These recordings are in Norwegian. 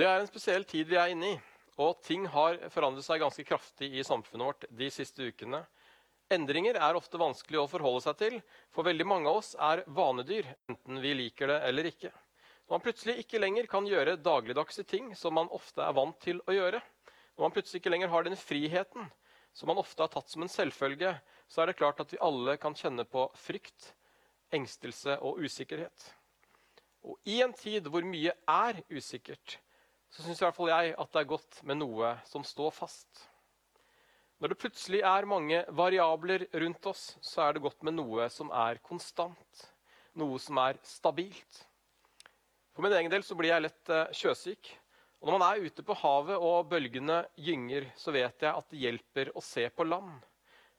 Det er en spesiell tid vi er inne i, og ting har forandret seg ganske kraftig i samfunnet vårt de siste ukene. Endringer er ofte vanskelig å forholde seg til, for veldig mange av oss er vanedyr, enten vi liker det eller ikke. Når man plutselig ikke lenger kan gjøre dagligdagse ting som man ofte er vant til å gjøre, når man plutselig ikke lenger har den friheten som man ofte har tatt som en selvfølge, så er det klart at vi alle kan kjenne på frykt, engstelse og usikkerhet. Og i en tid hvor mye er usikkert, så syns i hvert fall jeg at det er godt med noe som står fast. Når det plutselig er mange variabler rundt oss, så er det godt med noe som er konstant. Noe som er stabilt. For min egen del så blir jeg lett eh, sjøsyk. Og når man er ute på havet og bølgene gynger, så vet jeg at det hjelper å se på land.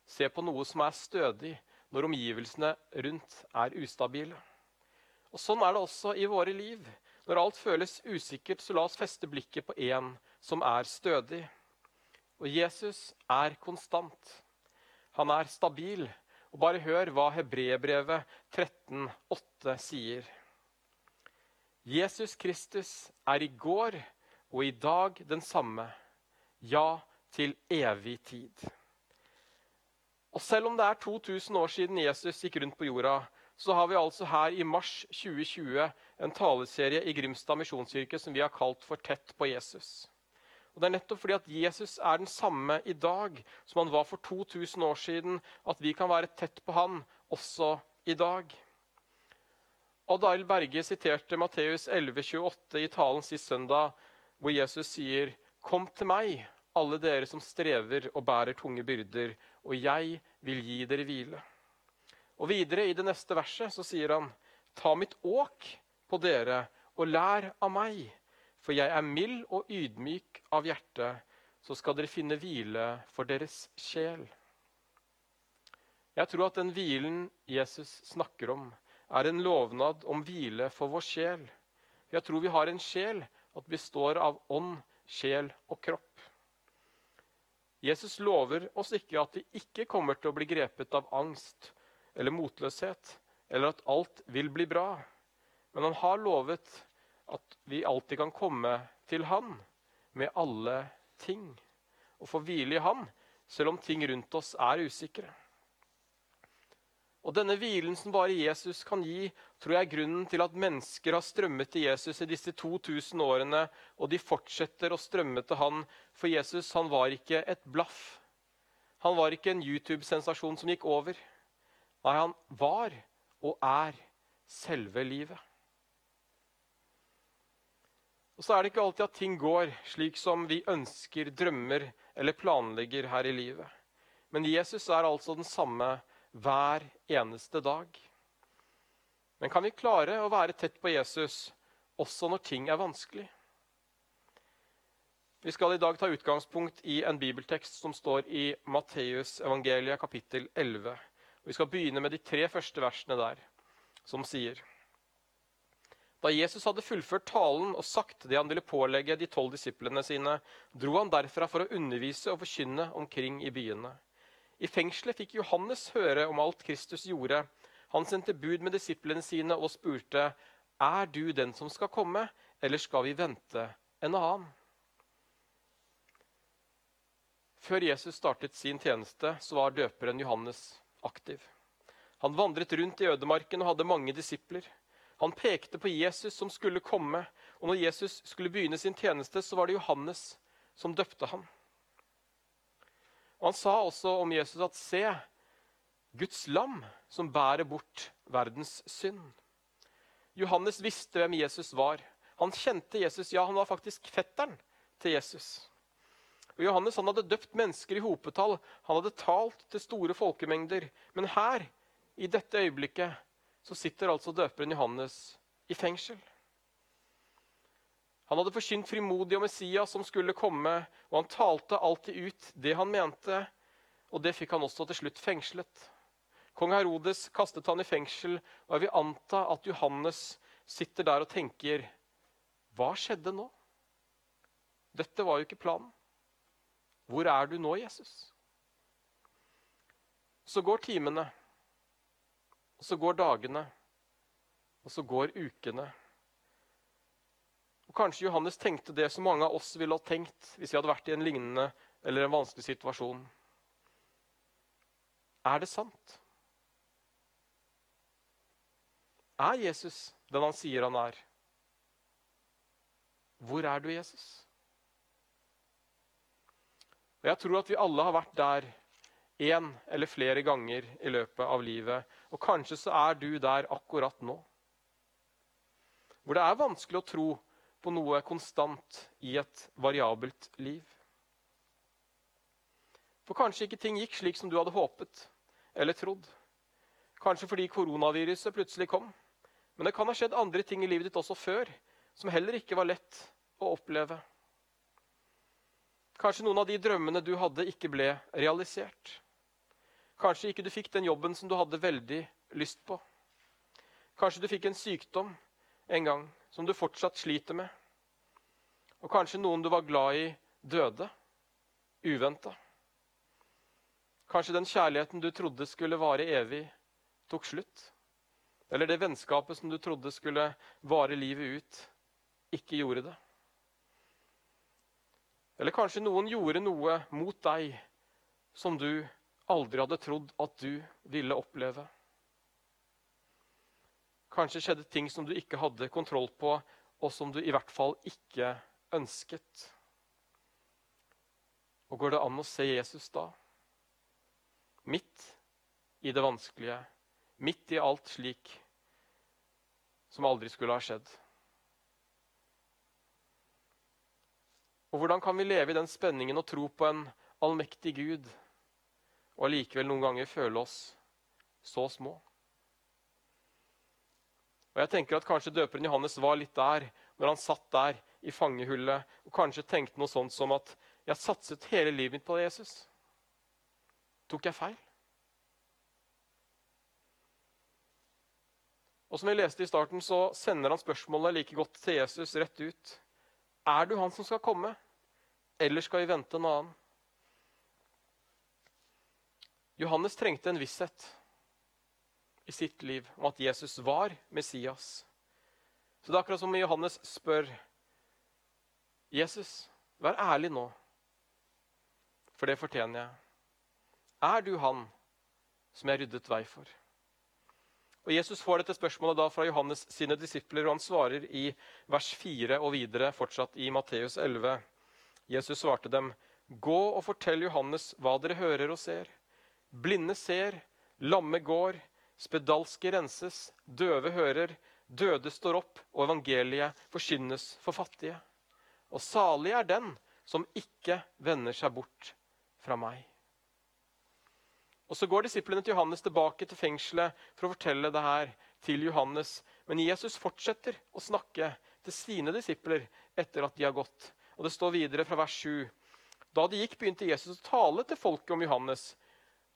Se på noe som er stødig, når omgivelsene rundt er ustabile. Og Sånn er det også i våre liv. Når alt føles usikkert, så la oss feste blikket på én som er stødig. Og Jesus er konstant. Han er stabil. Og bare hør hva Hebrebrevet 13,8 sier. Jesus Kristus er i går og i dag den samme. Ja, til evig tid. Og selv om det er 2000 år siden Jesus gikk rundt på jorda, så har vi altså her i mars 2020 en taleserie i Grimstad misjonskirke som vi har kalt for Tett på Jesus. Og Det er nettopp fordi at Jesus er den samme i dag som han var for 2000 år siden, at vi kan være tett på han også i dag. Odd Arild Berge siterte Matteus 11,28 i talen sist søndag, hvor Jesus sier, 'Kom til meg, alle dere som strever og bærer tunge byrder, og jeg vil gi dere hvile.' Og videre i det neste verset så sier han, ta mitt åk på dere og lær av meg, for jeg er mild og ydmyk av hjerte, så skal dere finne hvile for deres sjel. Jeg tror at den hvilen Jesus snakker om, er en lovnad om hvile for vår sjel. Jeg tror vi har en sjel, at består av ånd, sjel og kropp. Jesus lover oss ikke at vi ikke kommer til å bli grepet av angst eller motløshet, eller at alt vil bli bra. Men han har lovet at vi alltid kan komme til han med alle ting. Og få hvile i han, selv om ting rundt oss er usikre. Og Denne hvilen som bare Jesus kan gi, tror jeg er grunnen til at mennesker har strømmet til Jesus i disse 2000 årene, og de fortsetter å strømme til han, for Jesus han var ikke et blaff. Han var ikke en YouTube-sensasjon som gikk over. Nei, han var og er selve livet. Og så er det ikke alltid at ting går slik som vi ønsker, drømmer eller planlegger her i livet. Men Jesus er altså den samme hver eneste dag. Men kan vi klare å være tett på Jesus også når ting er vanskelig? Vi skal i dag ta utgangspunkt i en bibeltekst som står i Matteus evangeliet kapittel 11. Vi skal begynne med de tre første versene der, som sier Da Jesus hadde fullført talen og sagt det han ville pålegge de tolv disiplene sine, dro han derfra for å undervise og forkynne omkring i byene. I fengselet fikk Johannes høre om alt Kristus gjorde. Han sendte bud med disiplene sine og spurte, Er du den som skal komme, eller skal vi vente en annen? Før Jesus startet sin tjeneste, så var døperen Johannes aktiv. Han vandret rundt i ødemarken og hadde mange disipler. Han pekte på Jesus som skulle komme, og når Jesus skulle begynne sin tjeneste, så var det Johannes som døpte ham. Og Han sa også om Jesus at se, Guds lam som bærer bort verdens synd. Johannes visste hvem Jesus var. Han kjente Jesus. Ja, han var faktisk fetteren til Jesus. Og Johannes han hadde døpt mennesker i hopetall. Han hadde talt til store folkemengder. Men her, i dette øyeblikket, så sitter altså døperen Johannes i fengsel. Han hadde forkynt frimodig om Messias som skulle komme, og han talte alltid ut det han mente. Og det fikk han også til slutt fengslet. Kong Herodes kastet han i fengsel, og jeg vil anta at Johannes sitter der og tenker Hva skjedde nå? Dette var jo ikke planen. Hvor er du nå, Jesus? Så går timene, og så går dagene, og så går ukene. Og Kanskje Johannes tenkte det som mange av oss ville ha tenkt hvis vi hadde vært i en lignende eller en vanskelig situasjon. Er det sant? Er Jesus den han sier han er? Hvor er du, Jesus? Og Jeg tror at vi alle har vært der én eller flere ganger i løpet av livet. Og kanskje så er du der akkurat nå. Hvor det er vanskelig å tro på noe konstant i et variabelt liv. For kanskje ikke ting gikk slik som du hadde håpet eller trodd. Kanskje fordi koronaviruset plutselig kom. Men det kan ha skjedd andre ting i livet ditt også før som heller ikke var lett å oppleve. Kanskje noen av de drømmene du hadde, ikke ble realisert. Kanskje ikke du fikk den jobben som du hadde veldig lyst på. Kanskje du fikk en sykdom en gang som du fortsatt sliter med. Og kanskje noen du var glad i, døde uventa. Kanskje den kjærligheten du trodde skulle vare evig, tok slutt. Eller det vennskapet som du trodde skulle vare livet ut, ikke gjorde det. Eller kanskje noen gjorde noe mot deg som du aldri hadde trodd at du ville oppleve. Kanskje skjedde ting som du ikke hadde kontroll på, og som du i hvert fall ikke ønsket. Og går det an å se Jesus da? Midt i det vanskelige, midt i alt slik som aldri skulle ha skjedd. Og hvordan kan vi leve i den spenningen og tro på en allmektig Gud og allikevel noen ganger føle oss så små? Og jeg tenker at Kanskje døperen Johannes var litt der når han satt der i fangehullet og kanskje tenkte noe sånt som at jeg satset hele livet mitt på Jesus. Tok jeg feil? Og som vi leste i starten, så sender han spørsmålet like godt til Jesus rett ut. Er du han som skal komme, eller skal vi vente en annen? Johannes trengte en visshet i sitt liv om at Jesus var Messias. Så det er akkurat som Johannes spør Jesus, vær ærlig nå, for det fortjener jeg. Er du han som jeg ryddet vei for? Og Jesus får dette spørsmålet da fra Johannes sine disipler, og han svarer i vers 4 og videre, fortsatt i Matteus 11. Jesus svarte dem, Gå og fortell Johannes hva dere hører og ser. Blinde ser, lamme går, spedalske renses, døve hører, døde står opp, og evangeliet forkynnes for fattige. Og salig er den som ikke vender seg bort fra meg. Og Så går disiplene til Johannes tilbake til fengselet for å fortelle det her til Johannes. Men Jesus fortsetter å snakke til sine disipler etter at de har gått. Og Det står videre fra vers 7. Da de gikk, begynte Jesus å tale til folket om Johannes.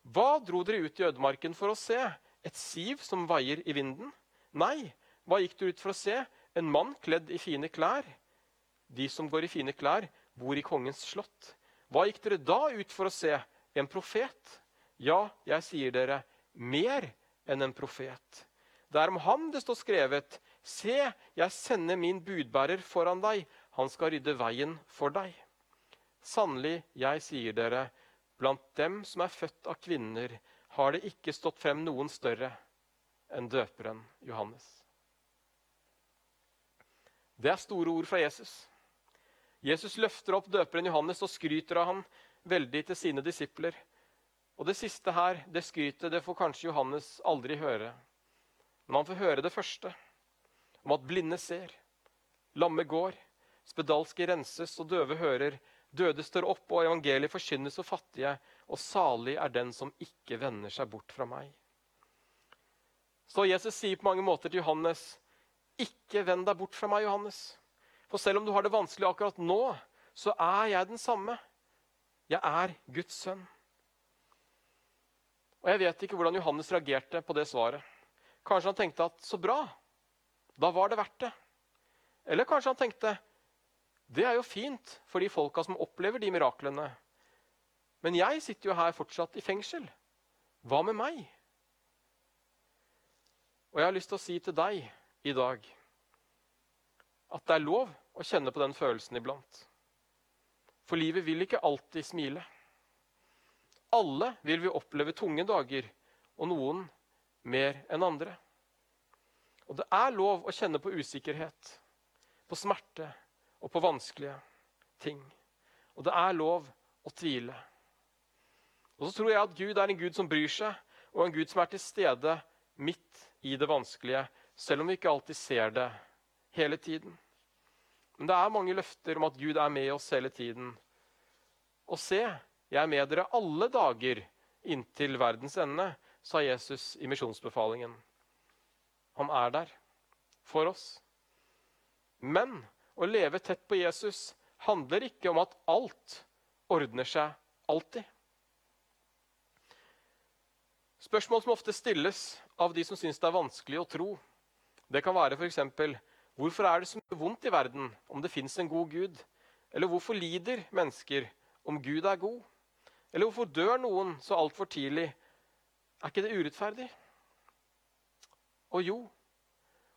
Hva dro dere ut i ødemarken for å se? Et siv som vaier i vinden? Nei, hva gikk dere ut for å se? En mann kledd i fine klær? De som går i fine klær, bor i kongens slott. Hva gikk dere da ut for å se? En profet? Ja, jeg sier dere, mer enn en profet. Det er om ham det står skrevet, Se, jeg sender min budbærer foran deg, han skal rydde veien for deg. Sannelig, jeg sier dere, blant dem som er født av kvinner, har det ikke stått frem noen større enn døperen Johannes. Det er store ord fra Jesus. Jesus løfter opp døperen Johannes og skryter av ham veldig til sine disipler. Og det siste her, det skrytet, det får kanskje Johannes aldri høre. Men han får høre det første, om at blinde ser, lamme går, spedalske renses og døve hører, døde står opp, og evangeliet forkynnes for fattige, og salig er den som ikke vender seg bort fra meg. Så Jesus sier på mange måter til Johannes, ikke vend deg bort fra meg, Johannes. For selv om du har det vanskelig akkurat nå, så er jeg den samme. Jeg er Guds sønn. Og Jeg vet ikke hvordan Johannes reagerte på det svaret. Kanskje han tenkte at så bra, da var det verdt det. Eller kanskje han tenkte det er jo fint for de folka som opplever de miraklene. Men jeg sitter jo her fortsatt i fengsel. Hva med meg? Og jeg har lyst til å si til deg i dag at det er lov å kjenne på den følelsen iblant. For livet vil ikke alltid smile. Alle vil vi oppleve tunge dager, og noen mer enn andre. Og det er lov å kjenne på usikkerhet, på smerte og på vanskelige ting. Og det er lov å tvile. Og så tror jeg at Gud er en Gud som bryr seg, og en Gud som er til stede midt i det vanskelige, selv om vi ikke alltid ser det hele tiden. Men det er mange løfter om at Gud er med oss hele tiden. Og se, jeg er med dere alle dager inntil verdens ende, sa Jesus i misjonsbefalingen. Han er der for oss. Men å leve tett på Jesus handler ikke om at alt ordner seg alltid. Spørsmål som ofte stilles av de som syns det er vanskelig å tro, det kan være f.eks.: Hvorfor er det så mye vondt i verden om det fins en god Gud? Eller hvorfor lider mennesker om Gud er god? Eller hvorfor dør noen så altfor tidlig? Er ikke det urettferdig? Og jo,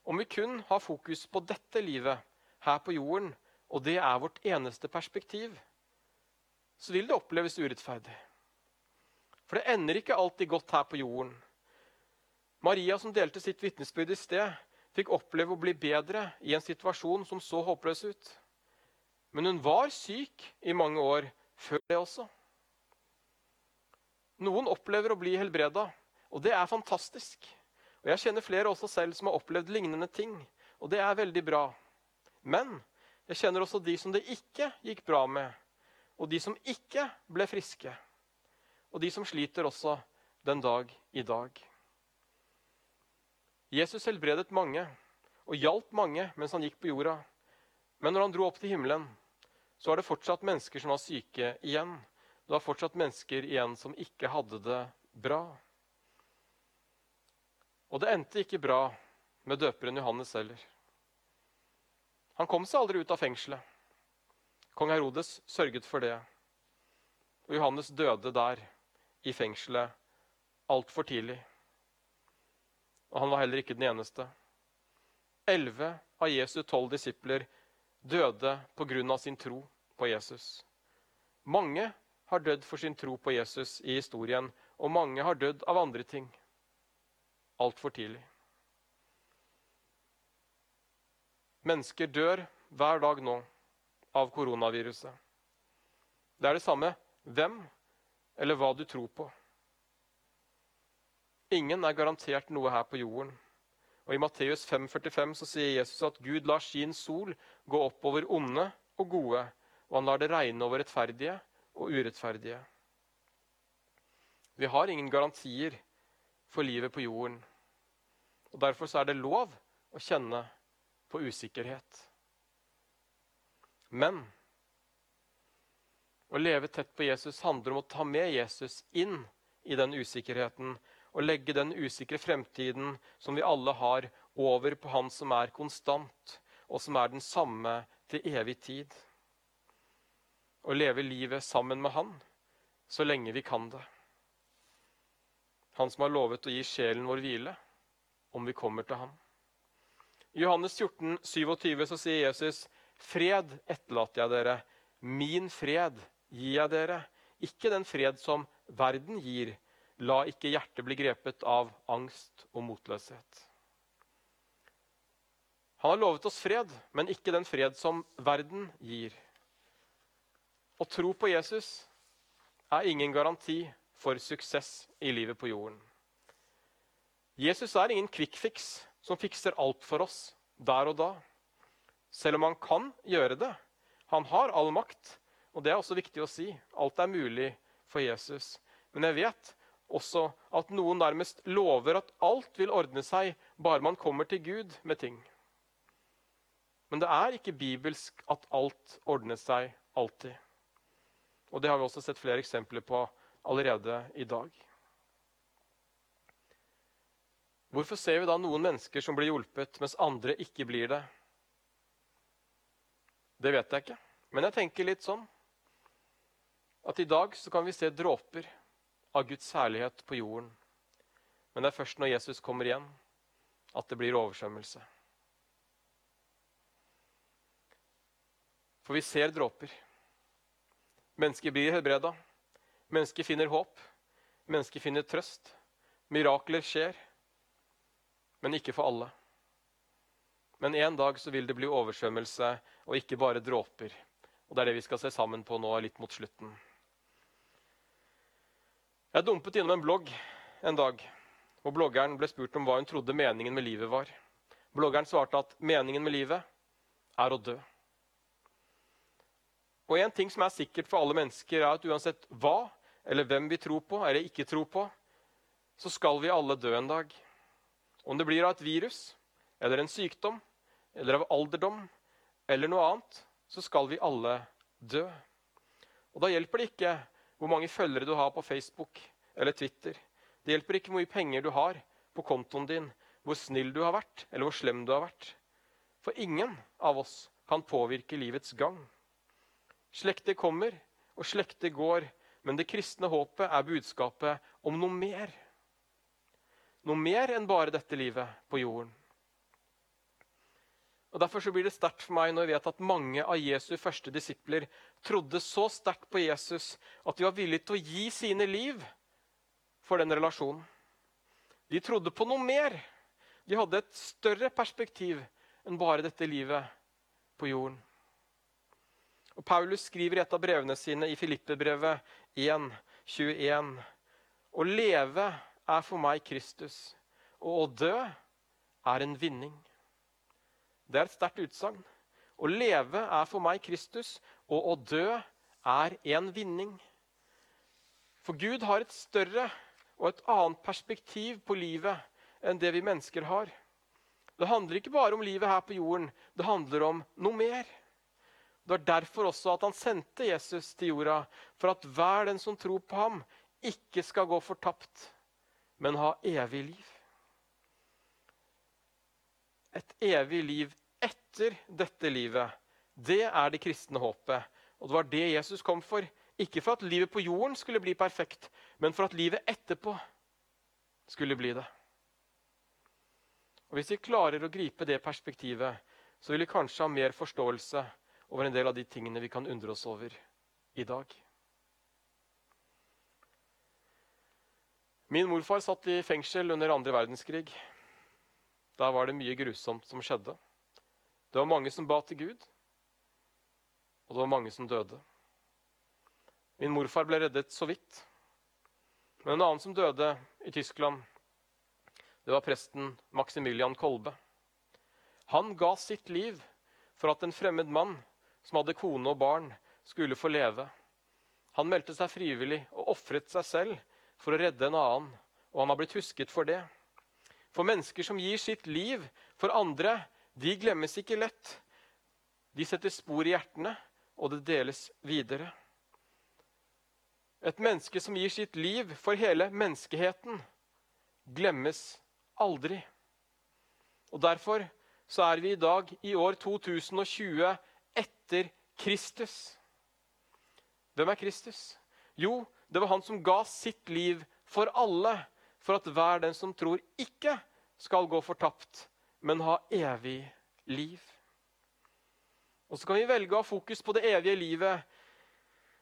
om vi kun har fokus på dette livet her på jorden, og det er vårt eneste perspektiv, så vil det oppleves urettferdig. For det ender ikke alltid godt her på jorden. Maria, som delte sitt vitnesbyrd i sted, fikk oppleve å bli bedre i en situasjon som så håpløs ut. Men hun var syk i mange år før det også. Noen opplever å bli helbreda, og det er fantastisk. Og Jeg kjenner flere også selv som har opplevd lignende ting, og det er veldig bra. Men jeg kjenner også de som det ikke gikk bra med, og de som ikke ble friske. Og de som sliter også den dag i dag. Jesus helbredet mange og hjalp mange mens han gikk på jorda. Men når han dro opp til himmelen, så var det fortsatt mennesker som var syke igjen. Det var fortsatt mennesker igjen som ikke hadde det bra. Og det endte ikke bra med døperen Johannes heller. Han kom seg aldri ut av fengselet. Kong Herodes sørget for det. Og Johannes døde der, i fengselet, altfor tidlig. Og han var heller ikke den eneste. Elleve av Jesu tolv disipler døde pga. sin tro på Jesus. Mange har dødd for sin tro på Jesus i historien, og mange har dødd av andre ting. Altfor tidlig. Mennesker dør hver dag nå av koronaviruset. Det er det samme hvem eller hva du tror på. Ingen er garantert noe her på jorden. Og I Matteus 5,45 så sier Jesus at Gud lar sin sol gå opp over onde og gode, og han lar det regne over rettferdige og urettferdige. Vi har ingen garantier for livet på jorden. Og Derfor er det lov å kjenne på usikkerhet. Men å leve tett på Jesus handler om å ta med Jesus inn i den usikkerheten og legge den usikre fremtiden som vi alle har, over på Han som er konstant, og som er den samme til evig tid. Og leve livet sammen med Han så lenge vi kan det. Han som har lovet å gi sjelen vår hvile om vi kommer til ham. I Johannes 14, 27 så sier Jesus, 'Fred etterlater jeg dere. Min fred gir jeg dere.' Ikke den fred som verden gir, La ikke hjertet bli grepet av angst og motløshet. Han har lovet oss fred, men ikke den fred som verden gir. Å tro på Jesus er ingen garanti for suksess i livet på jorden. Jesus er ingen kvikkfiks som fikser alt for oss der og da. Selv om han kan gjøre det. Han har all makt, og det er også viktig å si. Alt er mulig for Jesus. Men jeg vet også at noen nærmest lover at alt vil ordne seg bare man kommer til Gud med ting. Men det er ikke bibelsk at alt ordner seg alltid. Og det har vi også sett flere eksempler på allerede i dag. Hvorfor ser vi da noen mennesker som blir hjulpet, mens andre ikke blir det? Det vet jeg ikke. Men jeg tenker litt sånn at i dag så kan vi se dråper av Guds herlighet på jorden. Men det er først når Jesus kommer igjen, at det blir oversvømmelse. For vi ser dråper. Mennesker blir helbreda. Mennesker finner håp. Mennesker finner trøst. Mirakler skjer. Men ikke for alle. Men en dag så vil det bli oversvømmelse og ikke bare dråper. Og Det er det vi skal se sammen på nå litt mot slutten. Jeg dumpet innom en blogg en dag, og bloggeren ble spurt om hva hun trodde meningen med livet var. Bloggeren svarte at meningen med livet er å dø. Og en ting som er sikkert for alle mennesker, er at uansett hva eller hvem vi tror på eller ikke tror på, så skal vi alle dø en dag. Om det blir av et virus eller en sykdom eller av alderdom eller noe annet, så skal vi alle dø. Og da hjelper det ikke hvor mange følgere du har på Facebook eller Twitter. Det hjelper ikke hvor mye penger du har på kontoen din, hvor snill du har vært, eller hvor slem du har vært. For ingen av oss kan påvirke livets gang. Slekter kommer, og slekter går. Men det kristne håpet er budskapet om noe mer. Noe mer enn bare dette livet på jorden. Og Derfor så blir det sterkt for meg når jeg vet at mange av Jesu første disipler trodde så sterkt på Jesus at de var villige til å gi sine liv for den relasjonen. De trodde på noe mer. De hadde et større perspektiv enn bare dette livet på jorden. Og Paulus skriver i et av brevene sine i Filippebrevet 1, 21. Å leve er for meg Kristus, og å dø er en vinning. Det er et sterkt utsagn. Å leve er for meg Kristus, og å dø er en vinning. For Gud har et større og et annet perspektiv på livet enn det vi mennesker har. Det handler ikke bare om livet her på jorden, det handler om noe mer. Det var derfor også at han sendte Jesus til jorda, for at hver den som tror på ham, ikke skal gå fortapt, men ha evig liv. Et evig liv etter dette livet, det er det kristne håpet. Og det var det Jesus kom for. Ikke for at livet på jorden skulle bli perfekt, men for at livet etterpå skulle bli det. Og Hvis vi klarer å gripe det perspektivet, så vil vi kanskje ha mer forståelse over en del av de tingene vi kan undre oss over i dag. Min morfar satt i fengsel under andre verdenskrig. Da var det mye grusomt som skjedde. Det var mange som ba til Gud, og det var mange som døde. Min morfar ble reddet så vidt. Men en annen som døde i Tyskland, det var presten Maximilian Kolbe. Han ga sitt liv for at en fremmed mann som hadde kone og barn, skulle få leve. Han meldte seg frivillig og ofret seg selv for å redde en annen, og han har blitt husket for det. For mennesker som gir sitt liv for andre, de glemmes ikke lett. De setter spor i hjertene, og det deles videre. Et menneske som gir sitt liv for hele menneskeheten, glemmes aldri. Og Derfor så er vi i dag, i år 2020, etter Kristus. Hvem er Kristus? Jo, det var han som ga sitt liv for alle, for at hver den som tror, ikke skal gå fortapt, men ha evig liv. Og Så kan vi velge å ha fokus på det evige livet,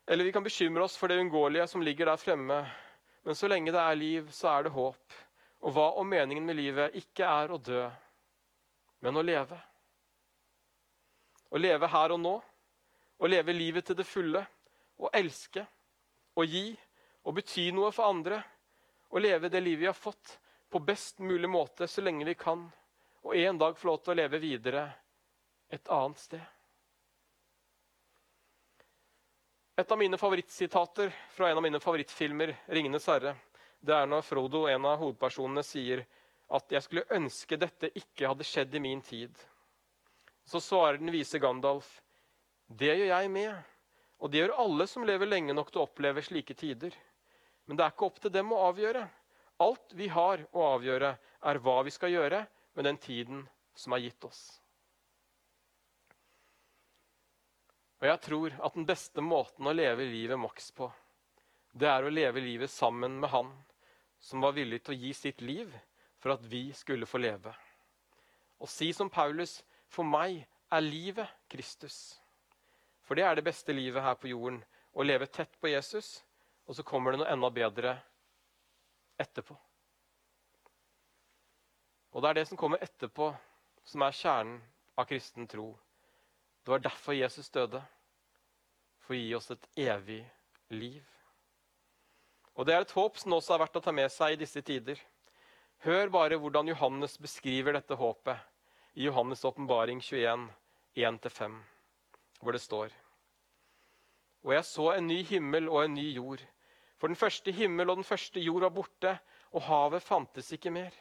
eller vi kan bekymre oss for det uunngåelige som ligger der fremme. Men så lenge det er liv, så er det håp. Og hva om meningen med livet ikke er å dø, men å leve? Å leve her og nå, å leve livet til det fulle, å elske, å gi og bety noe for andre. Å leve det livet vi har fått, på best mulig måte så lenge vi kan. Og en dag få lov til å leve videre et annet sted. Et av mine favorittsitater fra en av mine favorittfilmer, 'Ringenes herre', det er når Frodo, en av hovedpersonene, sier at 'jeg skulle ønske dette ikke hadde skjedd i min tid'. Så svarer den vise Gandalf, det gjør jeg med, og det gjør alle som lever lenge nok til å oppleve slike tider. Men det er ikke opp til dem å avgjøre. Alt vi har å avgjøre, er hva vi skal gjøre med den tiden som er gitt oss. Og jeg tror at den beste måten å leve livet maks på, det er å leve livet sammen med Han som var villig til å gi sitt liv for at vi skulle få leve. Og si som Paulus for meg er livet Kristus. For det er det beste livet her på jorden. Å leve tett på Jesus, og så kommer det noe enda bedre etterpå. Og det er det som kommer etterpå, som er kjernen av kristen tro. Det var derfor Jesus døde. For å gi oss et evig liv. Og det er et håp som også er verdt å ta med seg i disse tider. Hør bare hvordan Johannes beskriver dette håpet i Johannes' åpenbaring 21, 1-5, hvor det står Og jeg så en ny himmel og en ny jord. For den første himmel og den første jord var borte, og havet fantes ikke mer.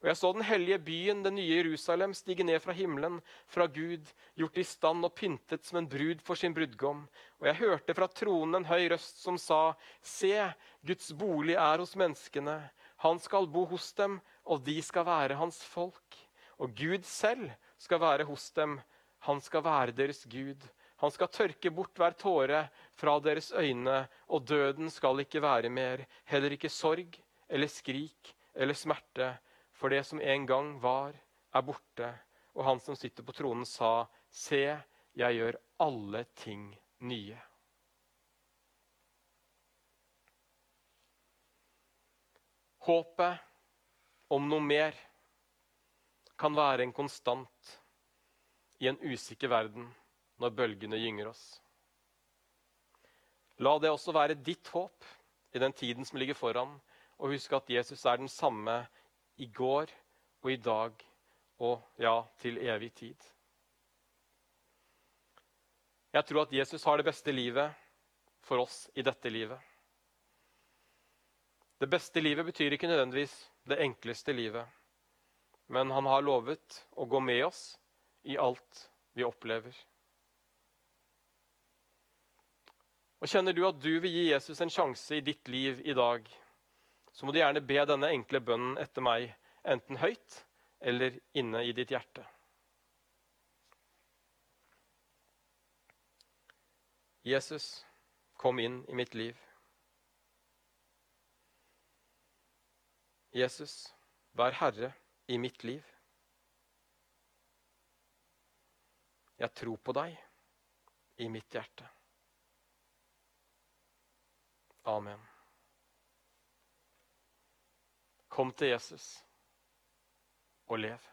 Og jeg så den hellige byen, det nye Jerusalem, stige ned fra himmelen, fra Gud, gjort i stand og pyntet som en brud for sin brudgom. Og jeg hørte fra tronen en høy røst som sa, Se, Guds bolig er hos menneskene. Han skal bo hos dem, og de skal være hans folk. Og Gud selv skal være hos dem. Han skal være deres Gud. Han skal tørke bort hver tåre fra deres øyne, og døden skal ikke være mer. Heller ikke sorg eller skrik eller smerte for det som en gang var, er borte. Og han som sitter på tronen, sa, Se, jeg gjør alle ting nye. Håpet om noe mer kan være en konstant i en usikker verden når bølgene gynger oss. La det også være ditt håp i den tiden som ligger foran, og husk at Jesus er den samme i går og i dag og ja, til evig tid. Jeg tror at Jesus har det beste livet for oss i dette livet. Det beste livet betyr ikke nødvendigvis det enkleste livet. Men han har lovet å gå med oss i alt vi opplever. Og Kjenner du at du vil gi Jesus en sjanse i ditt liv i dag, så må du gjerne be denne enkle bønnen etter meg, enten høyt eller inne i ditt hjerte. Jesus, kom inn i mitt liv. Jesus, vær herre i mitt liv. Jeg tror på deg i mitt hjerte. Amen. Kom til Jesus og lev.